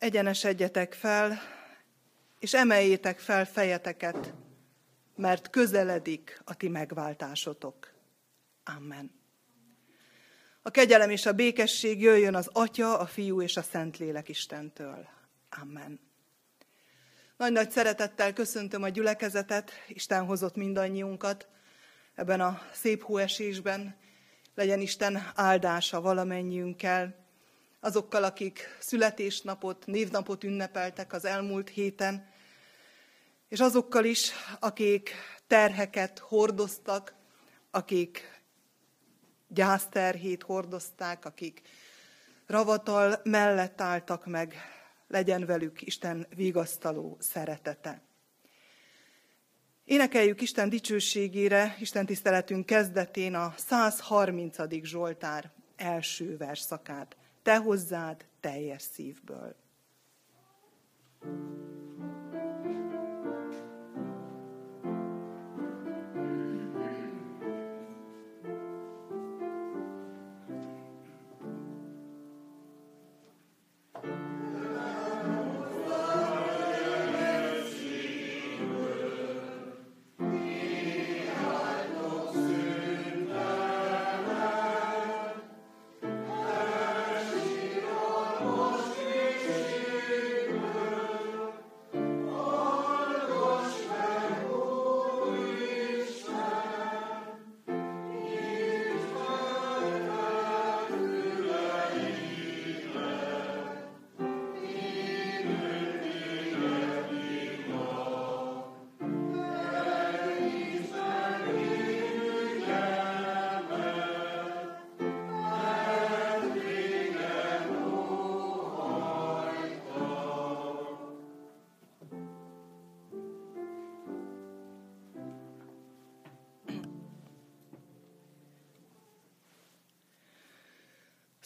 egyenesedjetek fel, és emeljétek fel fejeteket, mert közeledik a ti megváltásotok. Amen. A kegyelem és a békesség jöjjön az Atya, a Fiú és a Szentlélek Istentől. Amen. Nagy-nagy szeretettel köszöntöm a gyülekezetet, Isten hozott mindannyiunkat ebben a szép hóesésben. Legyen Isten áldása valamennyiünkkel, azokkal, akik születésnapot, névnapot ünnepeltek az elmúlt héten, és azokkal is, akik terheket hordoztak, akik gyászterhét hordozták, akik ravatal mellett álltak meg, legyen velük Isten vigasztaló szeretete. Énekeljük Isten dicsőségére, Isten tiszteletünk kezdetén a 130. Zsoltár első verszakát. Te hozzád teljes szívből. thank you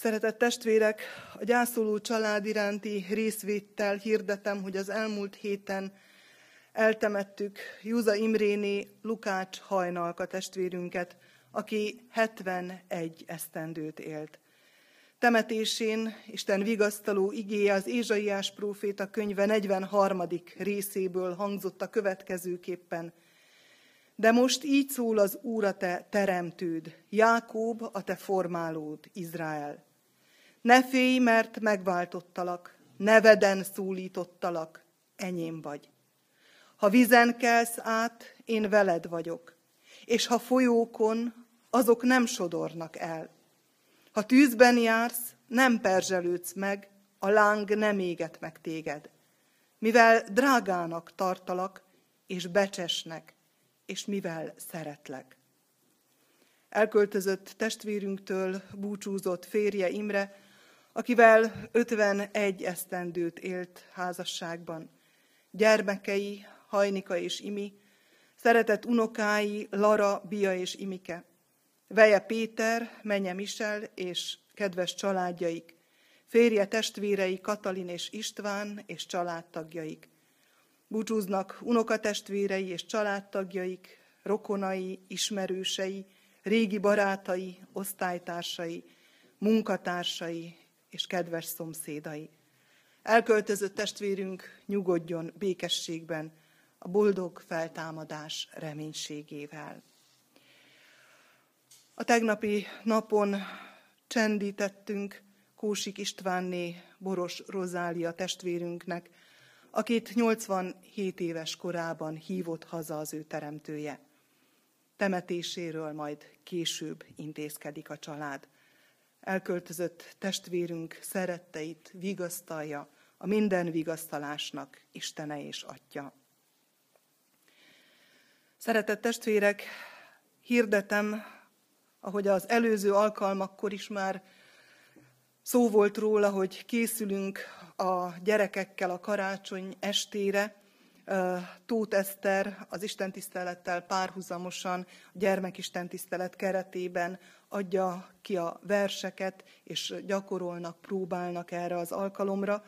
Szeretett testvérek, a gyászoló család iránti részvéttel hirdetem, hogy az elmúlt héten eltemettük Júza Imréné Lukács hajnalka testvérünket, aki 71 esztendőt élt. Temetésén Isten vigasztaló igéje az Ézsaiás próféta könyve 43. részéből hangzott a következőképpen. De most így szól az Úr a te teremtőd, Jákób a te formálód, Izrael. Ne félj, mert megváltottalak, neveden szólítottalak, enyém vagy. Ha vizen kelsz át, én veled vagyok, és ha folyókon, azok nem sodornak el. Ha tűzben jársz, nem perzselődsz meg, a láng nem éget meg téged. Mivel drágának tartalak, és becsesnek, és mivel szeretlek. Elköltözött testvérünktől búcsúzott férje Imre, akivel 51 esztendőt élt házasságban. Gyermekei, Hajnika és Imi, szeretett unokái Lara, Bia és Imike, Veje Péter, menye Misel és kedves családjaik, férje testvérei Katalin és István és családtagjaik. Búcsúznak unokatestvérei és családtagjaik, rokonai, ismerősei, régi barátai, osztálytársai, munkatársai és kedves szomszédai. Elköltözött testvérünk nyugodjon békességben, a boldog feltámadás reménységével. A tegnapi napon csendítettünk Kósik Istvánné Boros Rozália testvérünknek, akit 87 éves korában hívott haza az ő teremtője. Temetéséről majd később intézkedik a család elköltözött testvérünk szeretteit vigasztalja, a minden vigasztalásnak Istene és Atya. Szeretett testvérek, hirdetem, ahogy az előző alkalmakkor is már szó volt róla, hogy készülünk a gyerekekkel a karácsony estére, Tóth Eszter az istentisztelettel párhuzamosan a gyermekistentisztelet keretében adja ki a verseket, és gyakorolnak, próbálnak erre az alkalomra.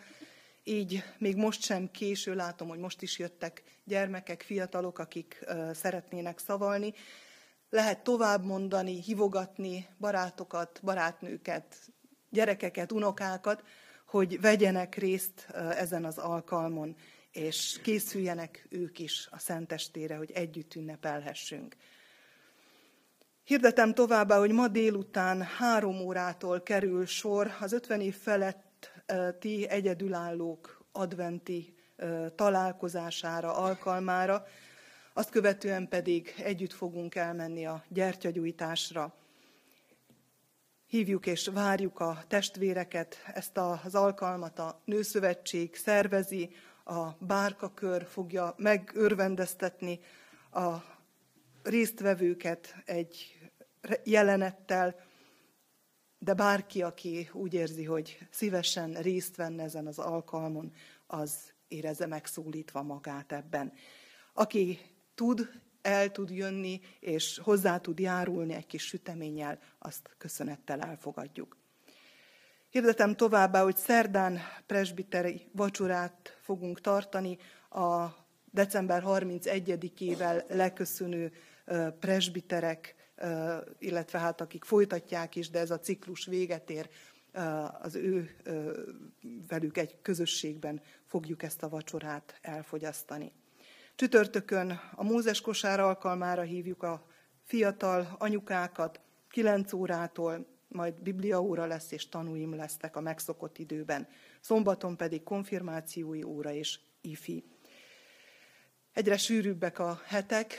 Így még most sem késő, látom, hogy most is jöttek gyermekek, fiatalok, akik szeretnének szavalni. Lehet tovább mondani, hivogatni barátokat, barátnőket, gyerekeket, unokákat, hogy vegyenek részt ezen az alkalmon, és készüljenek ők is a Szentestére, hogy együtt ünnepelhessünk. Hirdetem továbbá, hogy ma délután három órától kerül sor az 50 év feletti egyedülállók adventi találkozására, alkalmára, azt követően pedig együtt fogunk elmenni a gyertyagyújtásra. Hívjuk és várjuk a testvéreket, ezt az alkalmat a Nőszövetség szervezi, a bárkakör fogja megörvendeztetni a résztvevőket egy jelenettel, de bárki, aki úgy érzi, hogy szívesen részt venne ezen az alkalmon, az érezze megszólítva magát ebben. Aki tud, el tud jönni, és hozzá tud járulni egy kis süteménnyel, azt köszönettel elfogadjuk. Hirdetem továbbá, hogy szerdán presbiteri vacsorát fogunk tartani a december 31-ével leköszönő presbiterek, illetve hát akik folytatják is, de ez a ciklus véget ér, az ő velük egy közösségben fogjuk ezt a vacsorát elfogyasztani. Csütörtökön a Mózes kosár alkalmára hívjuk a fiatal anyukákat, 9 órától, majd bibliaóra lesz és tanúim lesznek a megszokott időben. Szombaton pedig konfirmációi óra és ifi. Egyre sűrűbbek a hetek,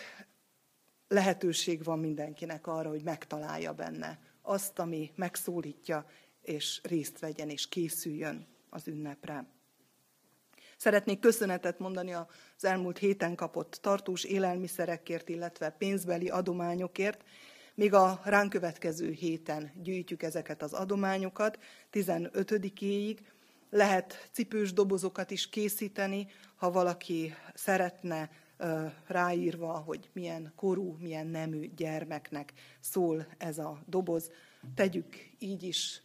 lehetőség van mindenkinek arra, hogy megtalálja benne azt, ami megszólítja, és részt vegyen, és készüljön az ünnepre. Szeretnék köszönetet mondani az elmúlt héten kapott tartós élelmiszerekért, illetve pénzbeli adományokért. Még a ránk következő héten gyűjtjük ezeket az adományokat, 15-éig. Lehet cipős dobozokat is készíteni, ha valaki szeretne ráírva, hogy milyen korú, milyen nemű gyermeknek szól ez a doboz. Tegyük így is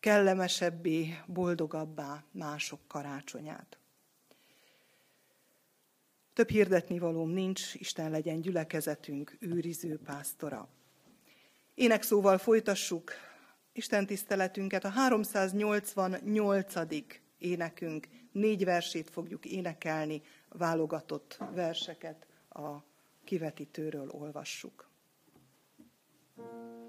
kellemesebbé, boldogabbá mások karácsonyát. Több hirdetni valóm nincs, Isten legyen gyülekezetünk őriző pásztora. Énekszóval folytassuk Isten tiszteletünket. A 388. énekünk négy versét fogjuk énekelni, válogatott verseket a kivetítőről olvassuk. thank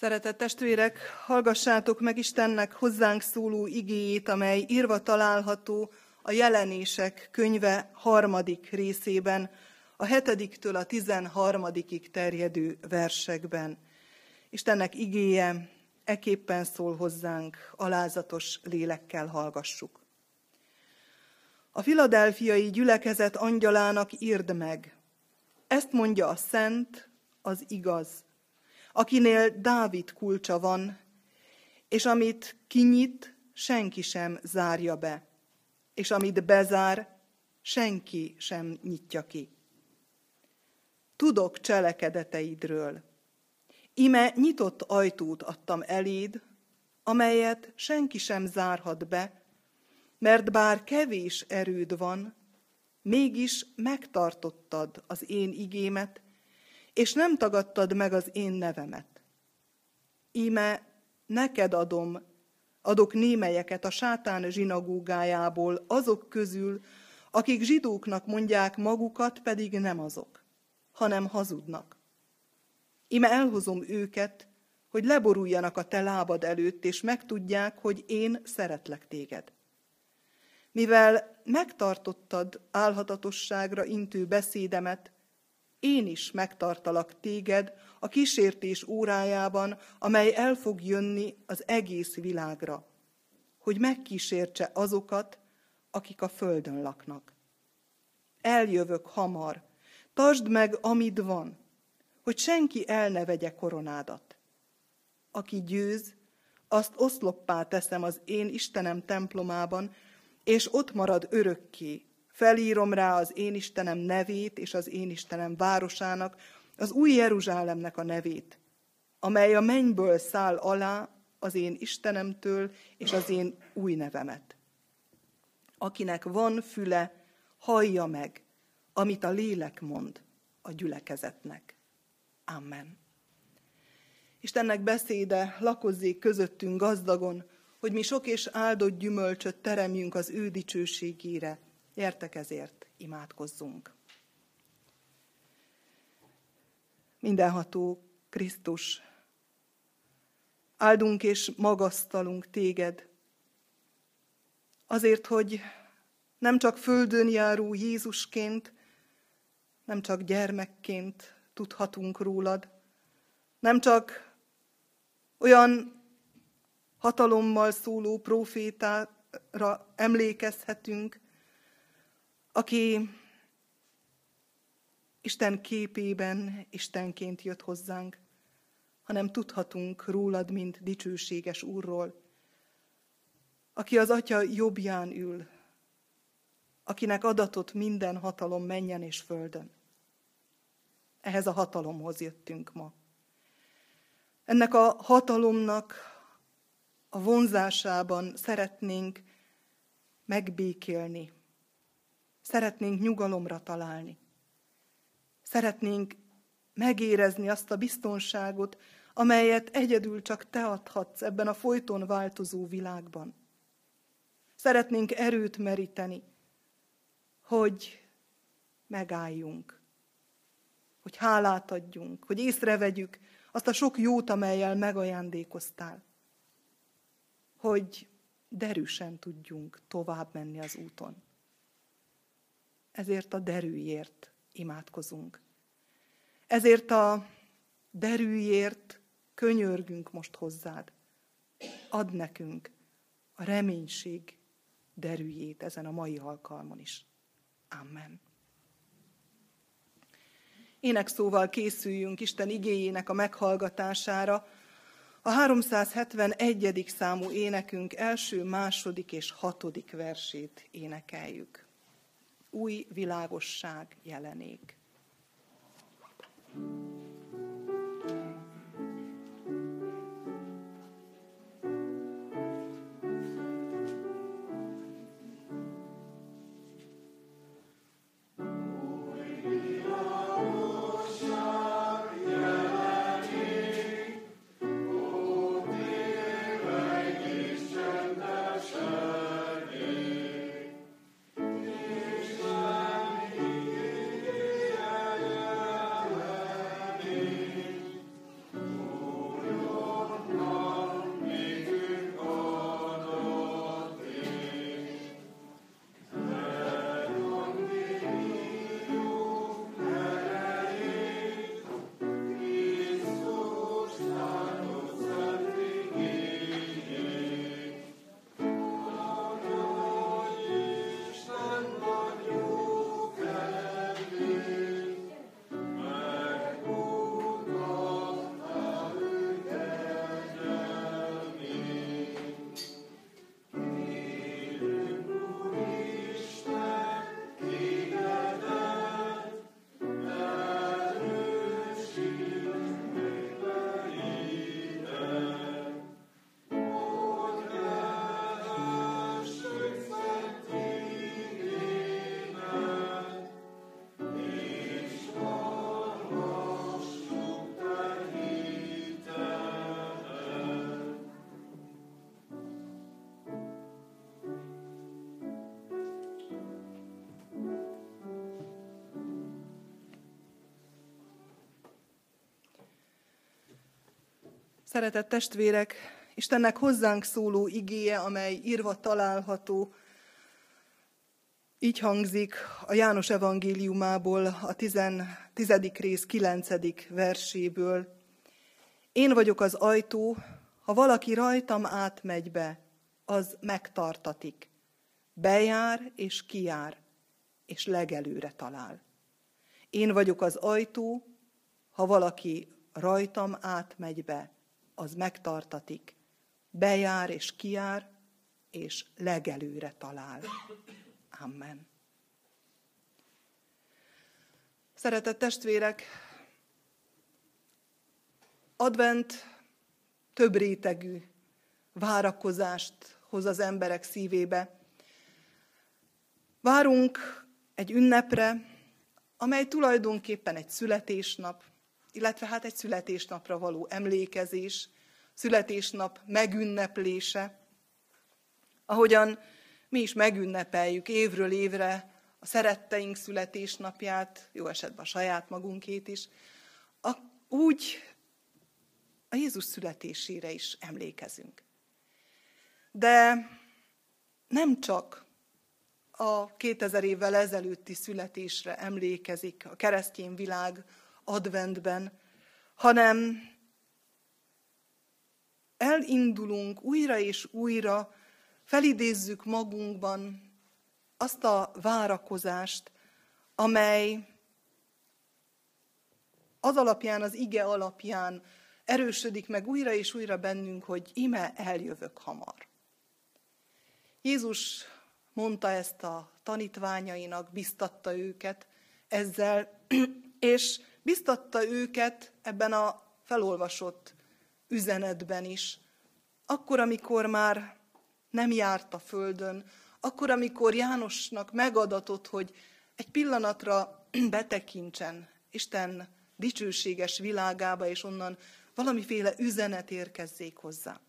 Szeretett testvérek, hallgassátok meg Istennek hozzánk szóló igéjét, amely írva található a jelenések könyve harmadik részében, a hetediktől a tizenharmadikig terjedő versekben. Istennek igéje eképpen szól hozzánk, alázatos lélekkel hallgassuk. A filadelfiai gyülekezet angyalának írd meg. Ezt mondja a szent, az igaz, akinél Dávid kulcsa van, és amit kinyit, senki sem zárja be, és amit bezár, senki sem nyitja ki. Tudok cselekedeteidről. Ime nyitott ajtót adtam eléd, amelyet senki sem zárhat be, mert bár kevés erőd van, mégis megtartottad az én igémet, és nem tagadtad meg az én nevemet. Íme neked adom, adok némelyeket a sátán zsinagógájából, azok közül, akik zsidóknak mondják magukat, pedig nem azok, hanem hazudnak. Íme elhozom őket, hogy leboruljanak a te lábad előtt, és megtudják, hogy én szeretlek téged. Mivel megtartottad álhatatosságra intő beszédemet, én is megtartalak téged a kísértés órájában, amely el fog jönni az egész világra, hogy megkísértse azokat, akik a földön laknak. Eljövök hamar, tartsd meg, amit van, hogy senki el ne vegye koronádat. Aki győz, azt oszloppá teszem az én Istenem templomában, és ott marad örökké. Felírom rá az én Istenem nevét és az én Istenem városának, az új Jeruzsálemnek a nevét, amely a mennyből száll alá az én Istenemtől és az én új nevemet. Akinek van füle, hallja meg, amit a lélek mond a gyülekezetnek. Amen. Istennek beszéde lakozzék közöttünk gazdagon, hogy mi sok és áldott gyümölcsöt teremjünk az ő dicsőségére. Értek ezért, imádkozzunk. Mindenható Krisztus, áldunk és magasztalunk téged, azért, hogy nem csak földön járó Jézusként, nem csak gyermekként tudhatunk rólad, nem csak olyan hatalommal szóló profétára emlékezhetünk, aki Isten képében Istenként jött hozzánk, hanem tudhatunk rólad, mint dicsőséges Úrról, aki az Atya jobbján ül, akinek adatot minden hatalom menjen és földön. Ehhez a hatalomhoz jöttünk ma. Ennek a hatalomnak a vonzásában szeretnénk megbékélni. Szeretnénk nyugalomra találni. Szeretnénk megérezni azt a biztonságot, amelyet egyedül csak te adhatsz ebben a folyton változó világban. Szeretnénk erőt meríteni, hogy megálljunk, hogy hálát adjunk, hogy észrevegyük azt a sok jót, amelyel megajándékoztál hogy derűsen tudjunk tovább menni az úton. Ezért a derűért imádkozunk. Ezért a derűért könyörgünk most hozzád. Ad nekünk a reménység derűjét ezen a mai alkalmon is. Amen. Ének szóval készüljünk Isten igéjének a meghallgatására, a 371. számú énekünk első, második és hatodik versét énekeljük. Új világosság jelenék. thank you Szeretett testvérek, Istennek hozzánk szóló igéje, amely írva található, így hangzik a János evangéliumából, a tizedik rész kilencedik verséből. Én vagyok az ajtó, ha valaki rajtam átmegy be, az megtartatik. Bejár és kijár, és legelőre talál. Én vagyok az ajtó, ha valaki rajtam átmegy be, az megtartatik. Bejár és kijár, és legelőre talál. Amen. Szeretett testvérek, advent több rétegű várakozást hoz az emberek szívébe. Várunk egy ünnepre, amely tulajdonképpen egy születésnap, illetve hát egy születésnapra való emlékezés, születésnap megünneplése, ahogyan mi is megünnepeljük évről évre a szeretteink születésnapját, jó esetben a saját magunkét is, a, úgy a Jézus születésére is emlékezünk. De nem csak a 2000 évvel ezelőtti születésre emlékezik a keresztény világ adventben, hanem elindulunk újra és újra, felidézzük magunkban azt a várakozást, amely az alapján, az ige alapján erősödik meg újra és újra bennünk, hogy ime eljövök hamar. Jézus mondta ezt a tanítványainak, biztatta őket ezzel, és biztatta őket ebben a felolvasott üzenetben is, akkor, amikor már nem járt a földön, akkor, amikor Jánosnak megadatott, hogy egy pillanatra betekintsen Isten dicsőséges világába, és onnan valamiféle üzenet érkezzék hozzá.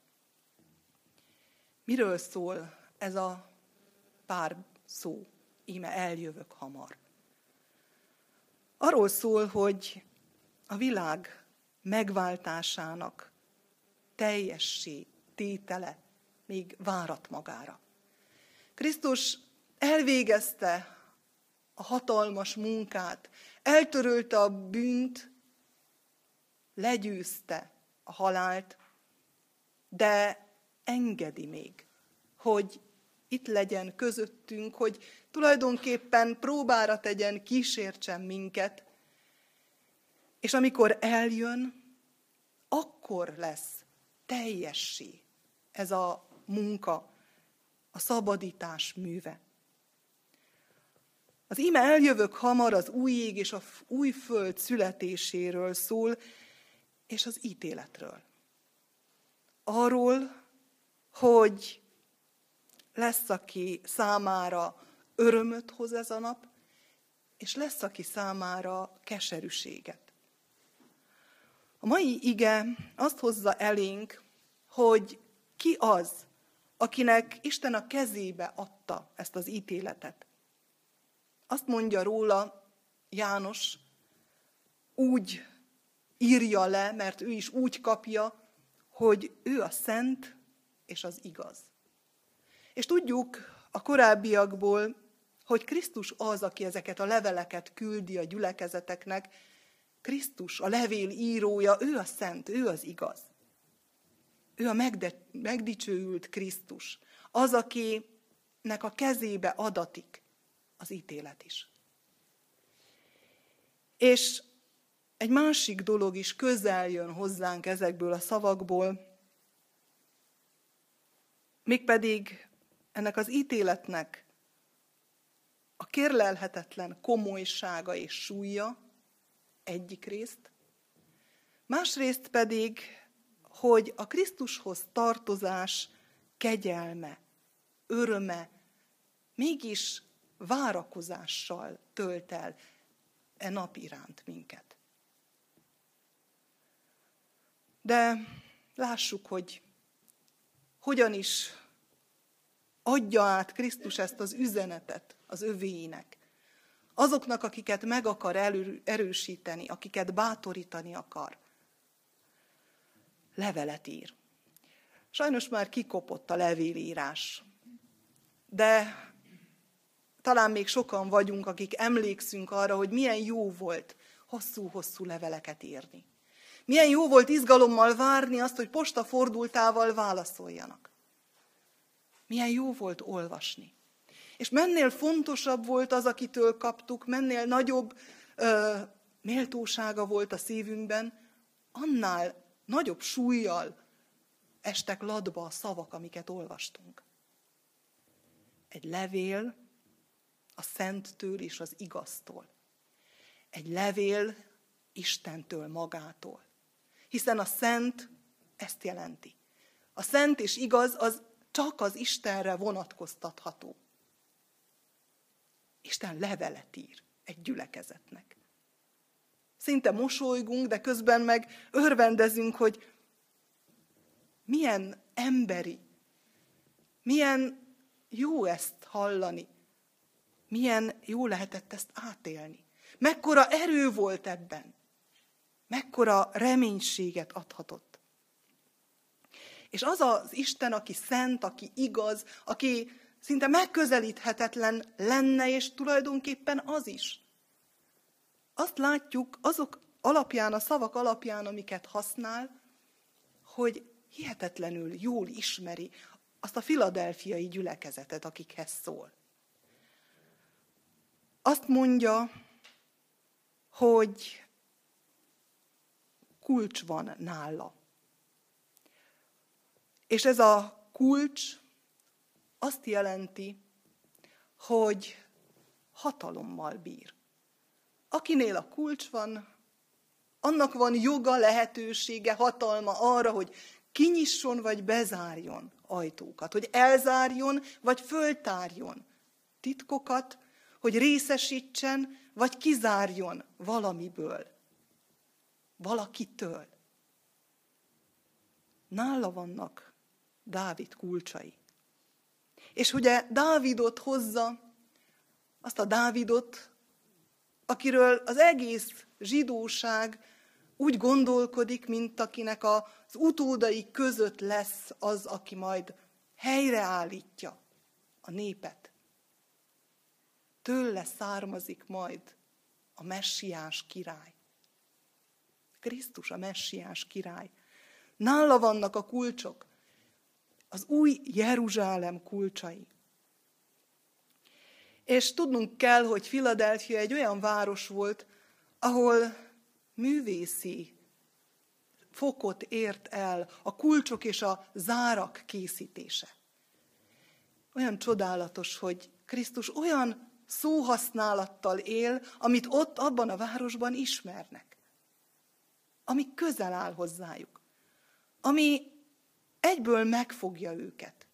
Miről szól ez a pár szó? Íme eljövök hamar. Arról szól, hogy a világ megváltásának teljessé tétele még várat magára. Krisztus elvégezte a hatalmas munkát, eltörölte a bűnt, legyőzte a halált, de engedi még, hogy itt legyen közöttünk, hogy tulajdonképpen próbára tegyen, kísértsen minket, és amikor eljön, akkor lesz teljessé ez a munka, a szabadítás műve. Az íme eljövök hamar az új ég és a új föld születéséről szól, és az ítéletről. Arról, hogy lesz, aki számára örömöt hoz ez a nap, és lesz, aki számára keserűséget. A mai ige azt hozza elénk, hogy ki az, akinek Isten a kezébe adta ezt az ítéletet. Azt mondja róla János, úgy írja le, mert ő is úgy kapja, hogy ő a szent és az igaz. És tudjuk a korábbiakból, hogy Krisztus az, aki ezeket a leveleket küldi a gyülekezeteknek, Krisztus, a levél írója, ő a szent, ő az igaz. Ő a megde- megdicsőült Krisztus, az, akinek a kezébe adatik az ítélet is. És egy másik dolog is közel jön hozzánk ezekből a szavakból, mégpedig ennek az ítéletnek a kérlelhetetlen komolysága és súlya egyik részt, másrészt pedig, hogy a Krisztushoz tartozás kegyelme, öröme mégis várakozással tölt el e nap iránt minket. De lássuk, hogy hogyan is adja át Krisztus ezt az üzenetet az övéinek. Azoknak, akiket meg akar erősíteni, akiket bátorítani akar. levelet ír. Sajnos már kikopott a levélírás, de talán még sokan vagyunk, akik emlékszünk arra, hogy milyen jó volt hosszú-hosszú leveleket írni. Milyen jó volt izgalommal várni azt, hogy posta fordultával válaszoljanak. Milyen jó volt olvasni. És mennél fontosabb volt az, akitől kaptuk, mennél nagyobb ö, méltósága volt a szívünkben, annál nagyobb súlyjal estek ladba a szavak, amiket olvastunk. Egy levél a szenttől és az igaztól. Egy levél Istentől magától. Hiszen a szent ezt jelenti. A szent és igaz az csak az Istenre vonatkoztatható. Isten levelet ír egy gyülekezetnek. Szinte mosolygunk, de közben meg örvendezünk, hogy milyen emberi, milyen jó ezt hallani, milyen jó lehetett ezt átélni. Mekkora erő volt ebben, mekkora reménységet adhatott. És az az Isten, aki szent, aki igaz, aki szinte megközelíthetetlen lenne, és tulajdonképpen az is. Azt látjuk azok alapján, a szavak alapján, amiket használ, hogy hihetetlenül jól ismeri azt a filadelfiai gyülekezetet, akikhez szól. Azt mondja, hogy kulcs van nála. És ez a kulcs azt jelenti, hogy hatalommal bír. Akinél a kulcs van, annak van joga, lehetősége, hatalma arra, hogy kinyisson vagy bezárjon ajtókat, hogy elzárjon vagy föltárjon titkokat, hogy részesítsen vagy kizárjon valamiből, valakitől. Nála vannak Dávid kulcsai. És ugye Dávidot hozza, azt a Dávidot, akiről az egész zsidóság úgy gondolkodik, mint akinek az utódai között lesz az, aki majd helyreállítja a népet. Tőle származik majd a messiás király. Krisztus a messiás király. Nála vannak a kulcsok, az új Jeruzsálem kulcsai. És tudnunk kell, hogy Filadelfia egy olyan város volt, ahol művészi fokot ért el a kulcsok és a zárak készítése. Olyan csodálatos, hogy Krisztus olyan szóhasználattal él, amit ott abban a városban ismernek. Ami közel áll hozzájuk. Ami egyből megfogja őket.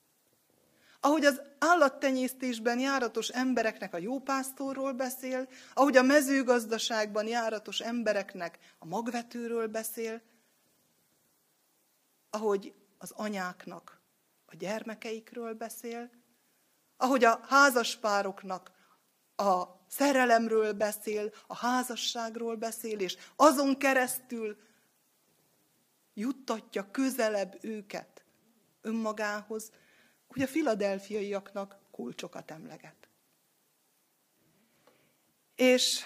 Ahogy az állattenyésztésben járatos embereknek a jópásztorról beszél, ahogy a mezőgazdaságban járatos embereknek a magvetőről beszél, ahogy az anyáknak a gyermekeikről beszél, ahogy a házaspároknak a szerelemről beszél, a házasságról beszél, és azon keresztül juttatja közelebb őket önmagához, hogy a filadelfiaiaknak kulcsokat emleget. És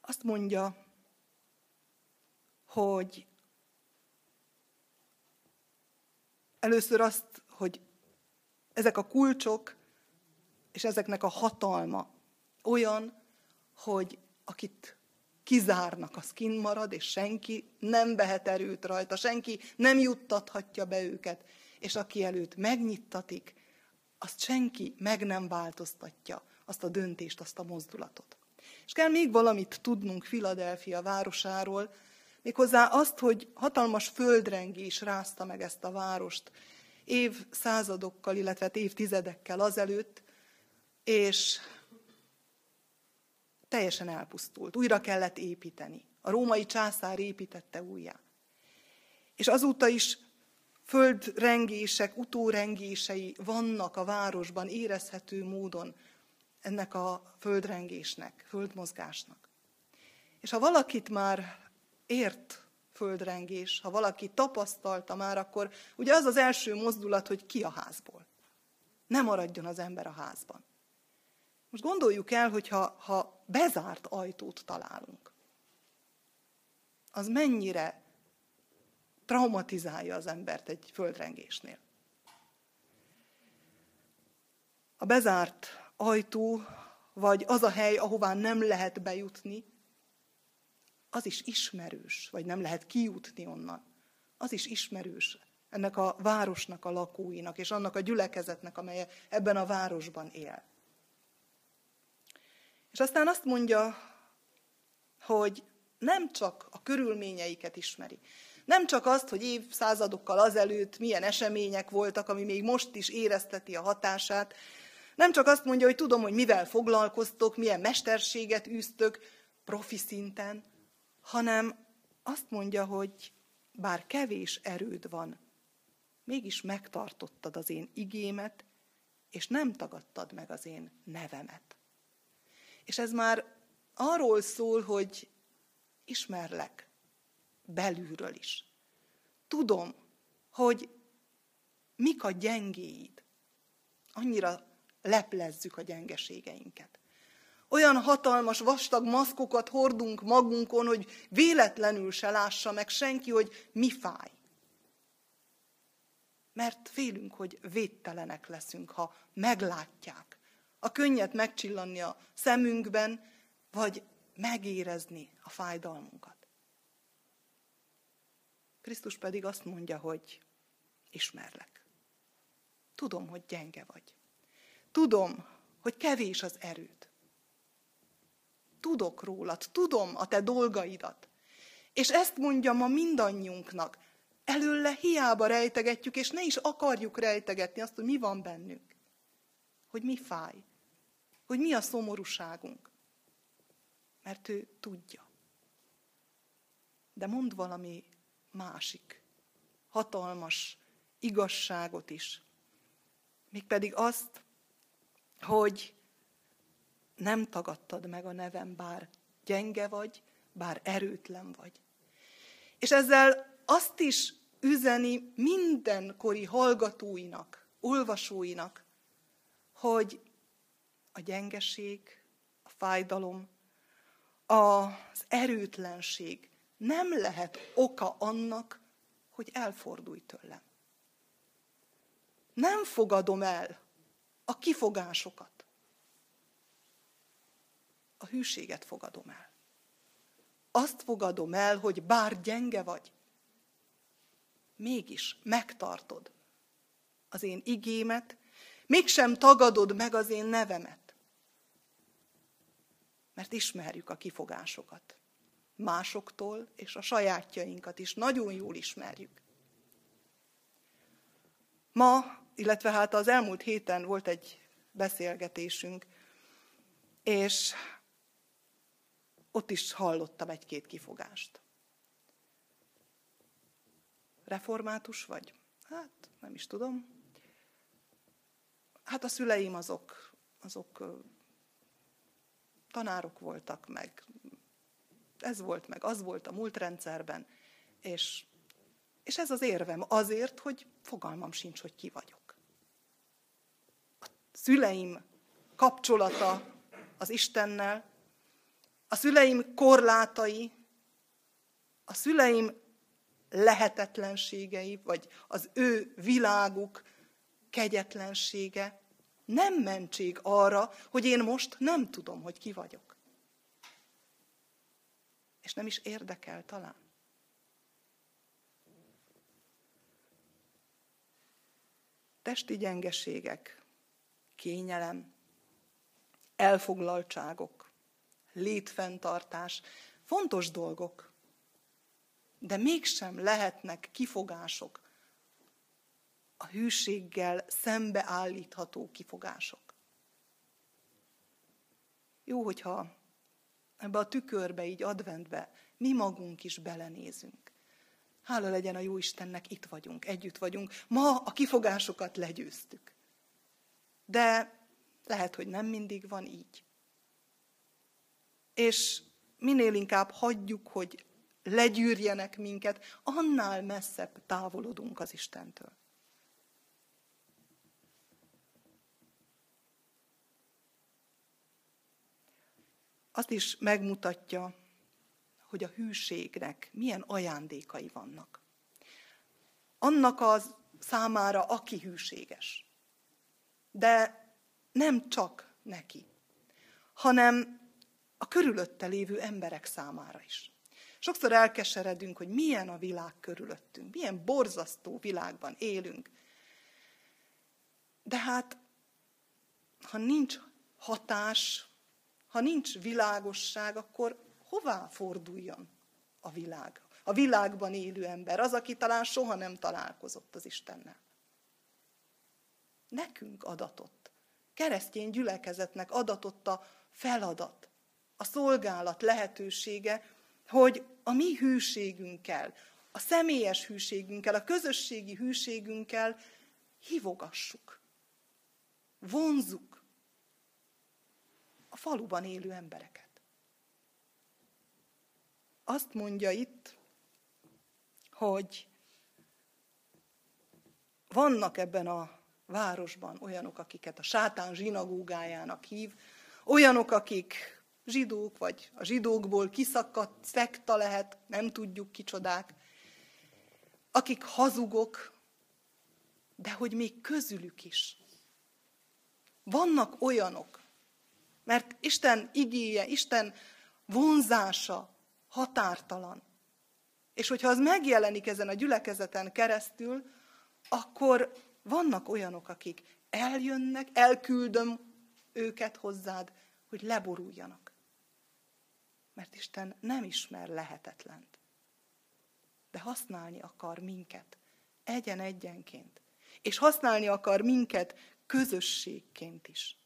azt mondja, hogy először azt, hogy ezek a kulcsok és ezeknek a hatalma olyan, hogy akit kizárnak, az kinn marad, és senki nem vehet erőt rajta, senki nem juttathatja be őket, és aki előtt megnyittatik, azt senki meg nem változtatja, azt a döntést, azt a mozdulatot. És kell még valamit tudnunk Filadelfia városáról, méghozzá azt, hogy hatalmas földrengés rázta meg ezt a várost évszázadokkal, illetve hát évtizedekkel azelőtt, és teljesen elpusztult. Újra kellett építeni. A római császár építette újjá. És azóta is földrengések, utórengései vannak a városban érezhető módon ennek a földrengésnek, földmozgásnak. És ha valakit már ért földrengés, ha valaki tapasztalta már, akkor ugye az az első mozdulat, hogy ki a házból. Ne maradjon az ember a házban. Most gondoljuk el, hogy ha, ha bezárt ajtót találunk, az mennyire traumatizálja az embert egy földrengésnél. A bezárt ajtó, vagy az a hely, ahová nem lehet bejutni, az is ismerős, vagy nem lehet kijutni onnan. Az is ismerős ennek a városnak a lakóinak, és annak a gyülekezetnek, amely ebben a városban él. És aztán azt mondja, hogy nem csak a körülményeiket ismeri, nem csak azt, hogy évszázadokkal azelőtt milyen események voltak, ami még most is érezteti a hatását, nem csak azt mondja, hogy tudom, hogy mivel foglalkoztok, milyen mesterséget űztök profi szinten, hanem azt mondja, hogy bár kevés erőd van, mégis megtartottad az én igémet, és nem tagadtad meg az én nevemet. És ez már arról szól, hogy ismerlek belülről is. Tudom, hogy mik a gyengéid. Annyira leplezzük a gyengeségeinket. Olyan hatalmas, vastag maszkokat hordunk magunkon, hogy véletlenül se lássa meg senki, hogy mi fáj. Mert félünk, hogy védtelenek leszünk, ha meglátják. A könnyet megcsillanni a szemünkben, vagy megérezni a fájdalmunkat. Krisztus pedig azt mondja, hogy ismerlek. Tudom, hogy gyenge vagy. Tudom, hogy kevés az erőd. Tudok rólad, tudom a te dolgaidat. És ezt mondja ma mindannyiunknak. Előle hiába rejtegetjük, és ne is akarjuk rejtegetni azt, hogy mi van bennünk. Hogy mi fáj. Hogy mi a szomorúságunk. Mert ő tudja. De mond valami másik, hatalmas igazságot is. Mégpedig azt, hogy nem tagadtad meg a nevem, bár gyenge vagy, bár erőtlen vagy. És ezzel azt is üzeni mindenkori hallgatóinak, olvasóinak, hogy a gyengeség, a fájdalom, az erőtlenség nem lehet oka annak, hogy elfordulj tőlem. Nem fogadom el a kifogásokat. A hűséget fogadom el. Azt fogadom el, hogy bár gyenge vagy, mégis megtartod az én igémet, mégsem tagadod meg az én nevemet. Mert ismerjük a kifogásokat. Másoktól és a sajátjainkat is nagyon jól ismerjük. Ma illetve hát az elmúlt héten volt egy beszélgetésünk, és ott is hallottam egy-két kifogást. Református vagy? Hát, nem is tudom. Hát a szüleim azok, azok tanárok voltak, meg. Ez volt, meg az volt a múlt rendszerben, és, és ez az érvem azért, hogy fogalmam sincs, hogy ki vagyok. Szüleim kapcsolata az Istennel, a szüleim korlátai, a szüleim lehetetlenségei, vagy az ő világuk kegyetlensége nem mentség arra, hogy én most nem tudom, hogy ki vagyok. És nem is érdekel talán. Testi gyengeségek, kényelem, elfoglaltságok, létfenntartás, fontos dolgok, de mégsem lehetnek kifogások, a hűséggel szembeállítható kifogások. Jó, hogyha ebbe a tükörbe, így adventbe mi magunk is belenézünk. Hála legyen a jó Istennek, itt vagyunk, együtt vagyunk. Ma a kifogásokat legyőztük. De lehet, hogy nem mindig van így. És minél inkább hagyjuk, hogy legyűrjenek minket, annál messzebb távolodunk az Istentől. Azt is megmutatja, hogy a hűségnek milyen ajándékai vannak. Annak az számára, aki hűséges. De nem csak neki, hanem a körülötte lévő emberek számára is. Sokszor elkeseredünk, hogy milyen a világ körülöttünk, milyen borzasztó világban élünk. De hát, ha nincs hatás, ha nincs világosság, akkor hová forduljon a világ? A világban élő ember, az, aki talán soha nem találkozott az Istennel. Nekünk adatott. Keresztény gyülekezetnek adatott a feladat, a szolgálat lehetősége, hogy a mi hűségünkkel, a személyes hűségünkkel, a közösségi hűségünkkel hívogassuk, vonzuk a faluban élő embereket. Azt mondja itt, hogy vannak ebben a városban olyanok, akiket a sátán zsinagógájának hív, olyanok, akik zsidók, vagy a zsidókból kiszakadt szekta lehet, nem tudjuk kicsodák, akik hazugok, de hogy még közülük is. Vannak olyanok, mert Isten igéje, Isten vonzása határtalan. És hogyha az megjelenik ezen a gyülekezeten keresztül, akkor vannak olyanok, akik eljönnek, elküldöm őket hozzád, hogy leboruljanak. Mert Isten nem ismer lehetetlent. De használni akar minket, egyen-egyenként. És használni akar minket közösségként is.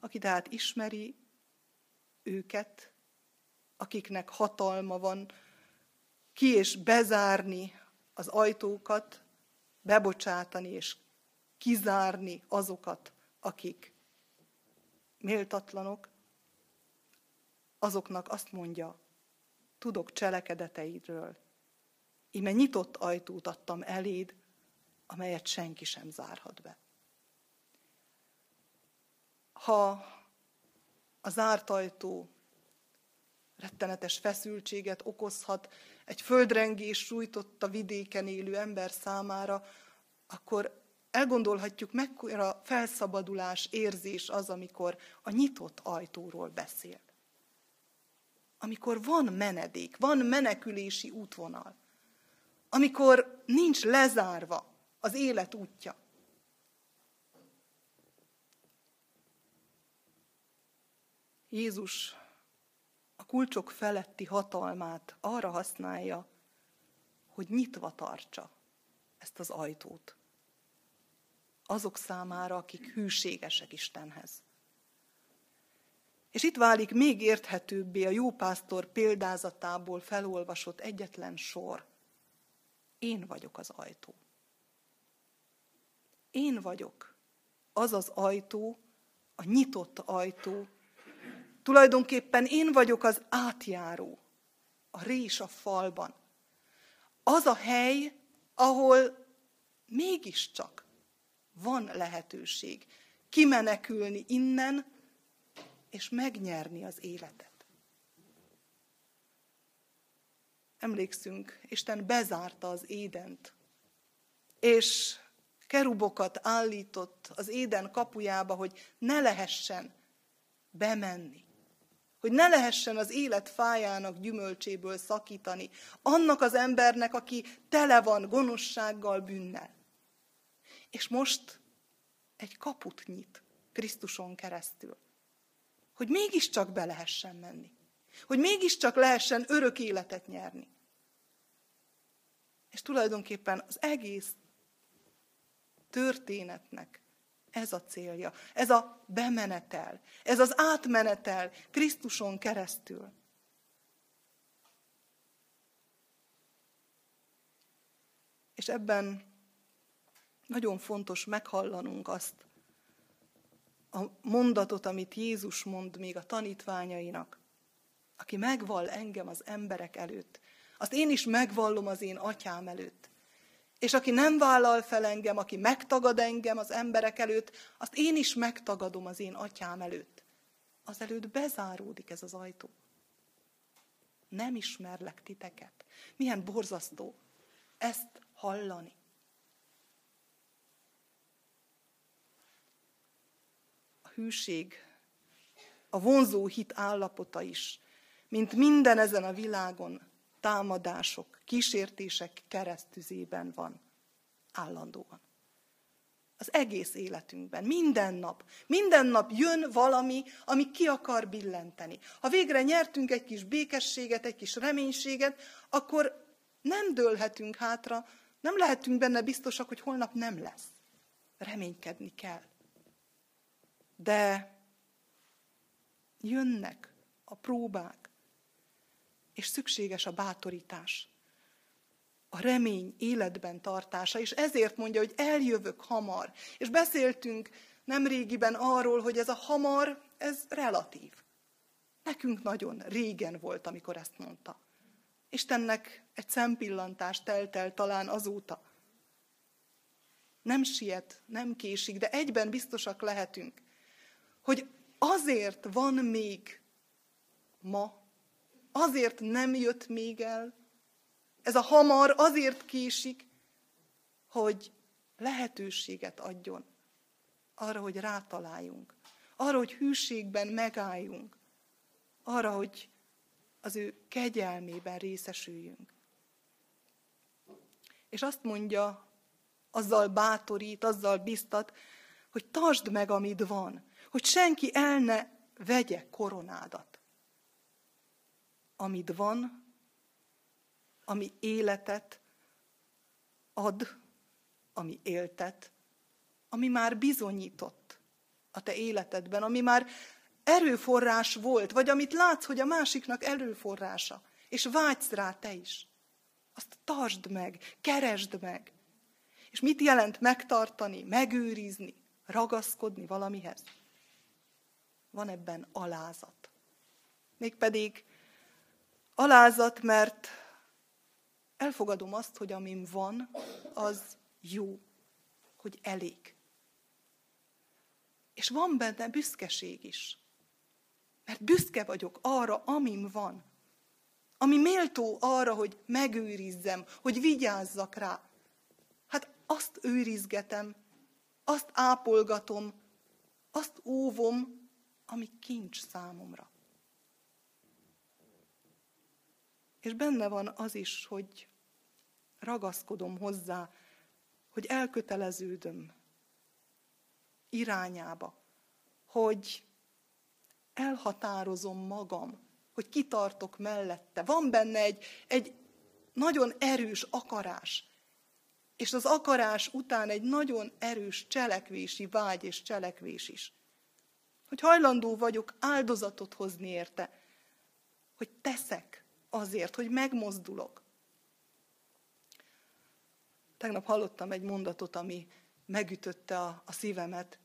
Aki tehát ismeri őket, akiknek hatalma van ki és bezárni az ajtókat, bebocsátani és kizárni azokat, akik méltatlanok, azoknak azt mondja, tudok cselekedeteidről, ime nyitott ajtót adtam eléd, amelyet senki sem zárhat be. Ha a zárt ajtó rettenetes feszültséget okozhat, egy földrengés sújtott a vidéken élő ember számára, akkor elgondolhatjuk, mekkora felszabadulás érzés az, amikor a nyitott ajtóról beszél. Amikor van menedék, van menekülési útvonal. Amikor nincs lezárva az élet útja. Jézus a kulcsok feletti hatalmát arra használja, hogy nyitva tartsa ezt az ajtót. Azok számára, akik hűségesek Istenhez. És itt válik még érthetőbbé a jópásztor példázatából felolvasott egyetlen sor. Én vagyok az ajtó. Én vagyok az az ajtó, a nyitott ajtó, Tulajdonképpen én vagyok az átjáró, a rés a falban. Az a hely, ahol mégiscsak van lehetőség kimenekülni innen, és megnyerni az életet. Emlékszünk, Isten bezárta az édent, és kerubokat állított az éden kapujába, hogy ne lehessen bemenni hogy ne lehessen az élet fájának gyümölcséből szakítani, annak az embernek, aki tele van gonoszsággal, bűnnel. És most egy kaput nyit Krisztuson keresztül, hogy mégiscsak be lehessen menni, hogy mégiscsak lehessen örök életet nyerni. És tulajdonképpen az egész történetnek ez a célja, ez a bemenetel, ez az átmenetel Krisztuson keresztül. És ebben nagyon fontos meghallanunk azt a mondatot, amit Jézus mond még a tanítványainak. aki megvall engem az emberek előtt, azt én is megvallom az én atyám előtt. És aki nem vállal fel engem, aki megtagad engem az emberek előtt, azt én is megtagadom az én atyám előtt. Az előtt bezáródik ez az ajtó. Nem ismerlek titeket. Milyen borzasztó ezt hallani. A hűség, a vonzó hit állapota is, mint minden ezen a világon, támadások, kísértések keresztüzében van állandóan. Az egész életünkben, minden nap. Minden nap jön valami, ami ki akar billenteni. Ha végre nyertünk egy kis békességet, egy kis reménységet, akkor nem dőlhetünk hátra, nem lehetünk benne biztosak, hogy holnap nem lesz. Reménykedni kell. De jönnek a próbák, és szükséges a bátorítás, a remény életben tartása, és ezért mondja, hogy eljövök hamar. És beszéltünk nemrégiben arról, hogy ez a hamar, ez relatív. Nekünk nagyon régen volt, amikor ezt mondta. Istennek egy szempillantást telt el talán azóta. Nem siet, nem késik, de egyben biztosak lehetünk, hogy azért van még ma, azért nem jött még el, ez a hamar azért késik, hogy lehetőséget adjon arra, hogy rátaláljunk, arra, hogy hűségben megálljunk, arra, hogy az ő kegyelmében részesüljünk. És azt mondja, azzal bátorít, azzal biztat, hogy tartsd meg, amit van, hogy senki el ne vegye koronádat. Amit van, ami életet ad, ami éltet, ami már bizonyított a te életedben, ami már erőforrás volt, vagy amit látsz, hogy a másiknak erőforrása, és vágysz rá te is. Azt tartsd meg, keresd meg. És mit jelent megtartani, megőrizni, ragaszkodni valamihez? Van ebben alázat. Mégpedig alázat, mert elfogadom azt, hogy amim van, az jó, hogy elég. És van benne büszkeség is. Mert büszke vagyok arra, amim van. Ami méltó arra, hogy megőrizzem, hogy vigyázzak rá. Hát azt őrizgetem, azt ápolgatom, azt óvom, ami kincs számomra. És benne van az is, hogy ragaszkodom hozzá, hogy elköteleződöm irányába, hogy elhatározom magam, hogy kitartok mellette. Van benne egy, egy nagyon erős akarás, és az akarás után egy nagyon erős cselekvési vágy és cselekvés is. Hogy hajlandó vagyok áldozatot hozni érte, hogy teszek azért, hogy megmozdulok. Tegnap hallottam egy mondatot, ami megütötte a, a szívemet,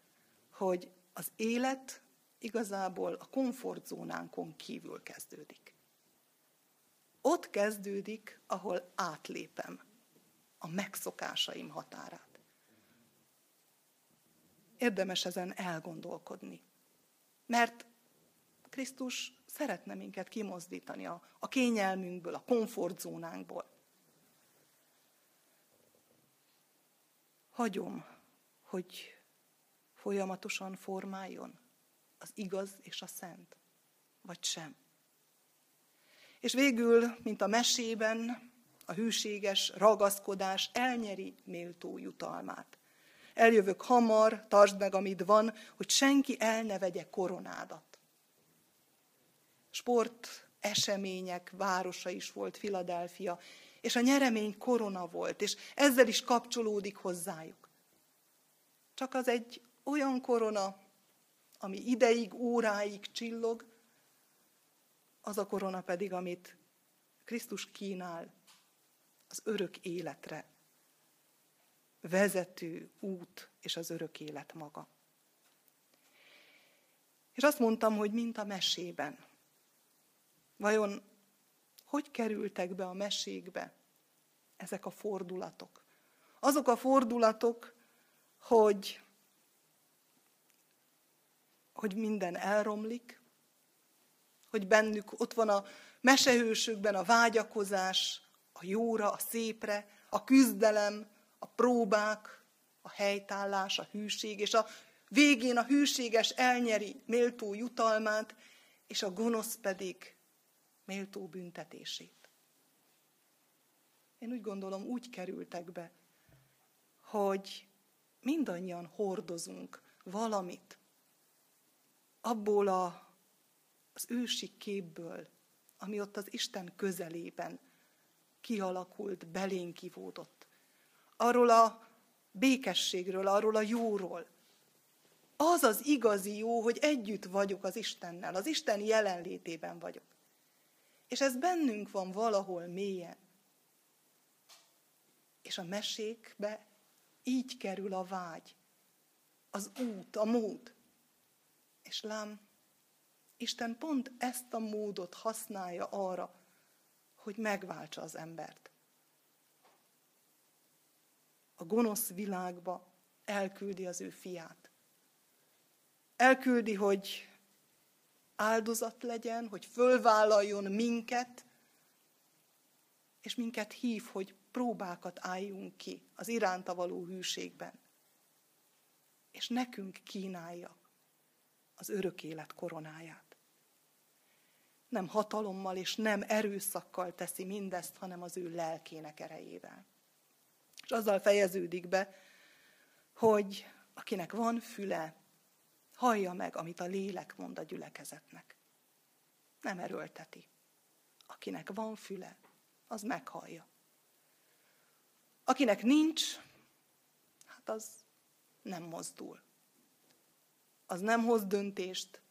hogy az élet igazából a komfortzónánkon kívül kezdődik. Ott kezdődik, ahol átlépem a megszokásaim határát. Érdemes ezen elgondolkodni. Mert Krisztus szeretne minket kimozdítani a, a kényelmünkből, a komfortzónánkból. Hagyom, hogy folyamatosan formáljon az igaz és a szent, vagy sem. És végül, mint a mesében, a hűséges ragaszkodás elnyeri méltó jutalmát. Eljövök hamar, tartsd meg, amit van, hogy senki el ne vegye koronádat. Sport események városa is volt Filadelfia, és a nyeremény korona volt, és ezzel is kapcsolódik hozzájuk. Csak az egy olyan korona, ami ideig, óráig csillog, az a korona pedig, amit Krisztus kínál az örök életre. Vezető út és az örök élet maga. És azt mondtam, hogy mint a mesében. Vajon hogy kerültek be a mesékbe ezek a fordulatok? Azok a fordulatok, hogy, hogy minden elromlik, hogy bennük ott van a mesehősökben a vágyakozás, a jóra, a szépre, a küzdelem, a próbák, a helytállás, a hűség, és a végén a hűséges elnyeri méltó jutalmát, és a gonosz pedig méltó büntetését. Én úgy gondolom, úgy kerültek be, hogy mindannyian hordozunk valamit abból a, az ősi képből, ami ott az Isten közelében kialakult, belénk kivódott. Arról a békességről, arról a jóról. Az az igazi jó, hogy együtt vagyok az Istennel, az Isten jelenlétében vagyok. És ez bennünk van valahol mélyen. És a mesékbe így kerül a vágy, az út, a mód. És lám, Isten pont ezt a módot használja arra, hogy megváltsa az embert. A gonosz világba elküldi az ő fiát. Elküldi, hogy áldozat legyen, hogy fölvállaljon minket, és minket hív, hogy próbákat álljunk ki az iránta való hűségben. És nekünk kínálja az örök élet koronáját. Nem hatalommal és nem erőszakkal teszi mindezt, hanem az ő lelkének erejével. És azzal fejeződik be, hogy akinek van füle, hallja meg, amit a lélek mond a gyülekezetnek. Nem erőlteti. Akinek van füle, az meghallja. Akinek nincs, hát az nem mozdul. Az nem hoz döntést,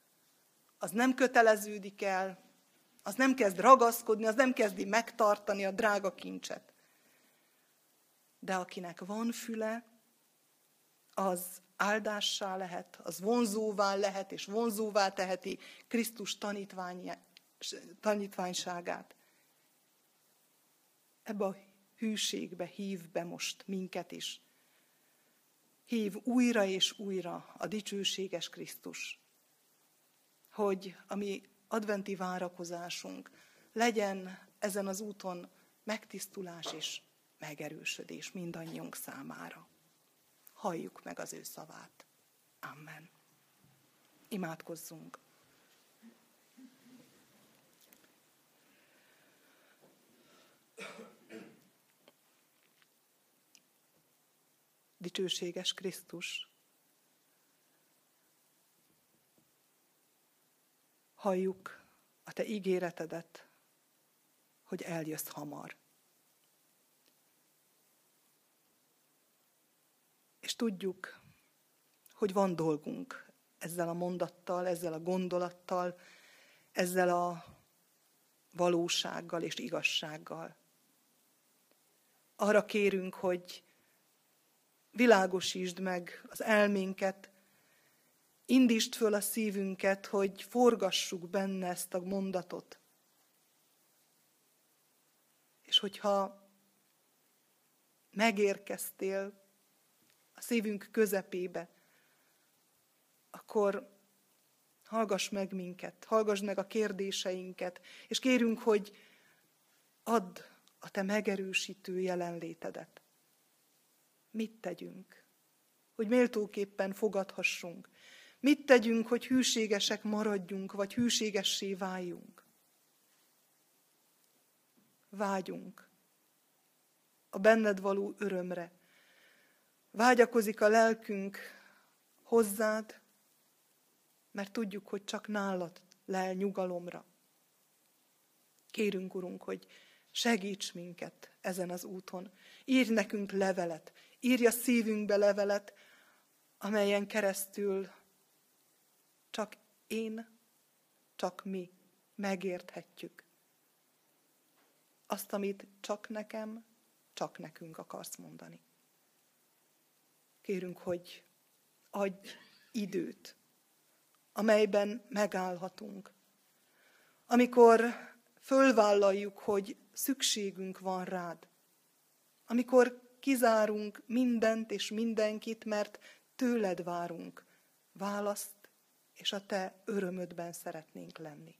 az nem köteleződik el, az nem kezd ragaszkodni, az nem kezdi megtartani a drága kincset. De akinek van füle, az áldássá lehet, az vonzóvá lehet, és vonzóvá teheti Krisztus tanítványságát. Ebbe a hűségbe hív be most minket is. Hív újra és újra a dicsőséges Krisztus, hogy a mi adventi várakozásunk legyen ezen az úton megtisztulás és megerősödés mindannyiunk számára. Halljuk meg az ő szavát. Amen. Imádkozzunk. dicsőséges Krisztus. Halljuk a Te ígéretedet, hogy eljössz hamar. És tudjuk, hogy van dolgunk ezzel a mondattal, ezzel a gondolattal, ezzel a valósággal és igazsággal. Arra kérünk, hogy világosítsd meg az elménket, indítsd föl a szívünket, hogy forgassuk benne ezt a mondatot. És hogyha megérkeztél a szívünk közepébe, akkor hallgass meg minket, hallgass meg a kérdéseinket, és kérünk, hogy add a te megerősítő jelenlétedet mit tegyünk, hogy méltóképpen fogadhassunk. Mit tegyünk, hogy hűségesek maradjunk, vagy hűségessé váljunk. Vágyunk a benned való örömre. Vágyakozik a lelkünk hozzád, mert tudjuk, hogy csak nálad lel nyugalomra. Kérünk, Urunk, hogy segíts minket ezen az úton. Írj nekünk levelet, írja szívünkbe levelet, amelyen keresztül csak én, csak mi megérthetjük. Azt, amit csak nekem, csak nekünk akarsz mondani. Kérünk, hogy adj időt, amelyben megállhatunk. Amikor fölvállaljuk, hogy szükségünk van rád. Amikor kizárunk mindent és mindenkit, mert tőled várunk választ, és a te örömödben szeretnénk lenni.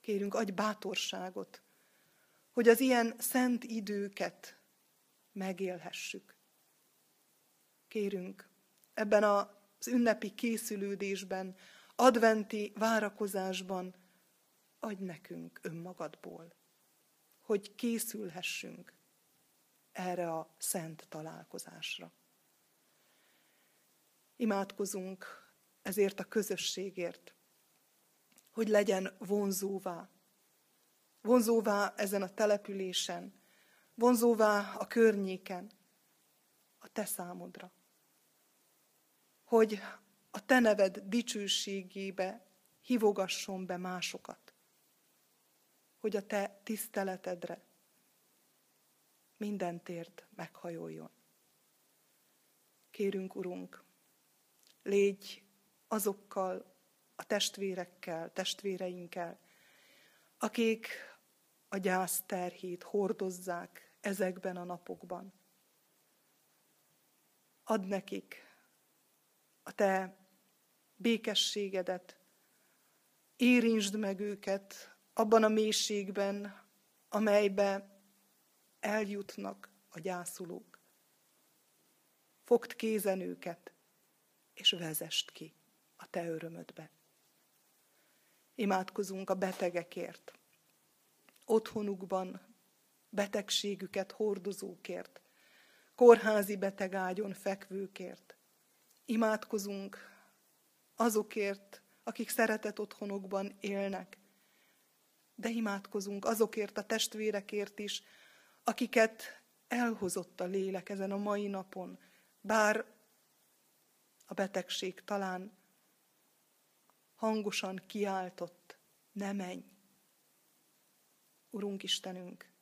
Kérünk, adj bátorságot, hogy az ilyen szent időket megélhessük. Kérünk, ebben az ünnepi készülődésben, adventi várakozásban adj nekünk önmagadból, hogy készülhessünk erre a szent találkozásra. Imádkozunk ezért a közösségért, hogy legyen vonzóvá. Vonzóvá ezen a településen, vonzóvá a környéken, a te számodra. Hogy a te neved dicsőségébe hívogasson be másokat. Hogy a te tiszteletedre minden tért meghajoljon. Kérünk, Urunk, légy azokkal a testvérekkel, testvéreinkkel, akik a gyász terhét hordozzák ezekben a napokban. Add nekik a te békességedet, érintsd meg őket abban a mélységben, amelybe eljutnak a gyászolók. Fogd kézen őket, és vezest ki a te örömödbe. Imádkozunk a betegekért, otthonukban betegségüket hordozókért, kórházi betegágyon fekvőkért. Imádkozunk azokért, akik szeretett otthonokban élnek, de imádkozunk azokért a testvérekért is, akiket elhozott a lélek ezen a mai napon, bár a betegség talán hangosan kiáltott, ne menj. Urunk Istenünk,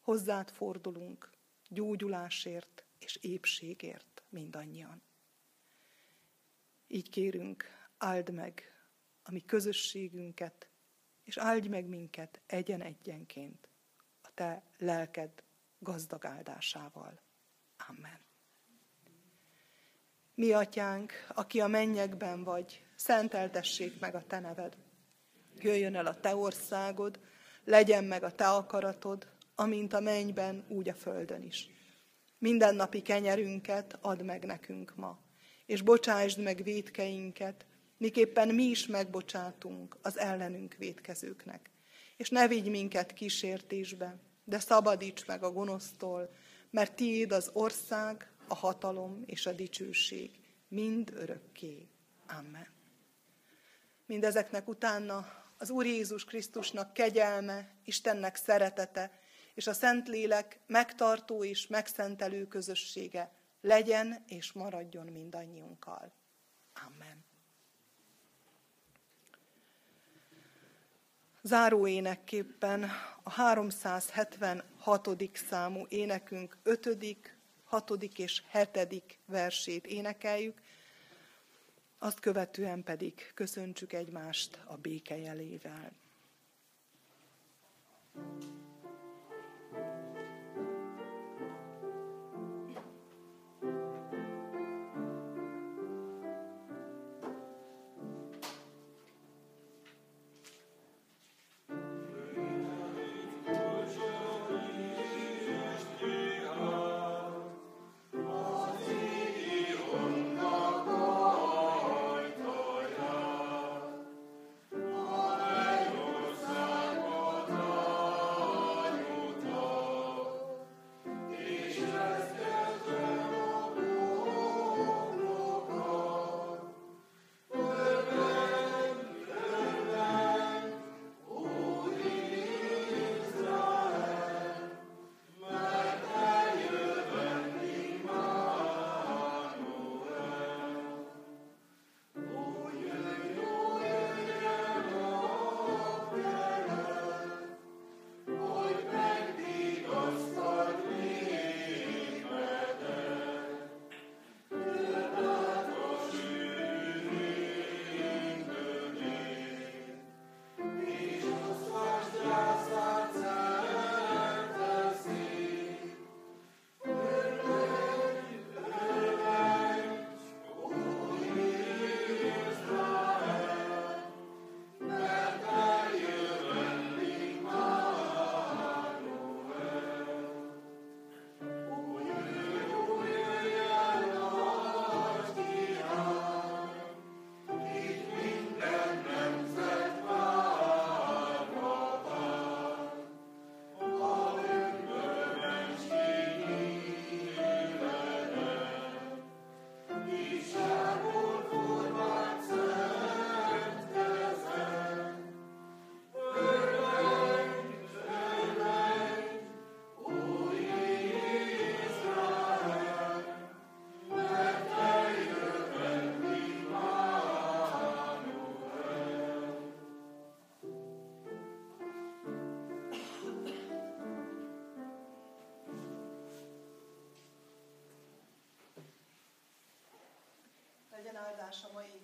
hozzád fordulunk gyógyulásért és épségért mindannyian. Így kérünk, áld meg a mi közösségünket, és áldj meg minket egyen-egyenként a te lelked gazdag áldásával. Amen. Mi atyánk, aki a mennyekben vagy, szenteltessék meg a te neved. Jöjjön el a te országod, legyen meg a te akaratod, amint a mennyben, úgy a földön is. Minden napi kenyerünket add meg nekünk ma, és bocsásd meg védkeinket, miképpen mi is megbocsátunk az ellenünk védkezőknek. És ne vigy minket kísértésbe, de szabadíts meg a gonosztól, mert tiéd az ország, a hatalom és a dicsőség mind örökké. Amen. Mindezeknek utána az Úr Jézus Krisztusnak kegyelme, Istennek szeretete és a Szentlélek megtartó és megszentelő közössége legyen és maradjon mindannyiunkkal. Amen. Záró énekképpen a 376. számú énekünk 5., hatodik és hetedik versét énekeljük, azt követően pedig köszöntsük egymást a béke jelével. thank you megoldás a mai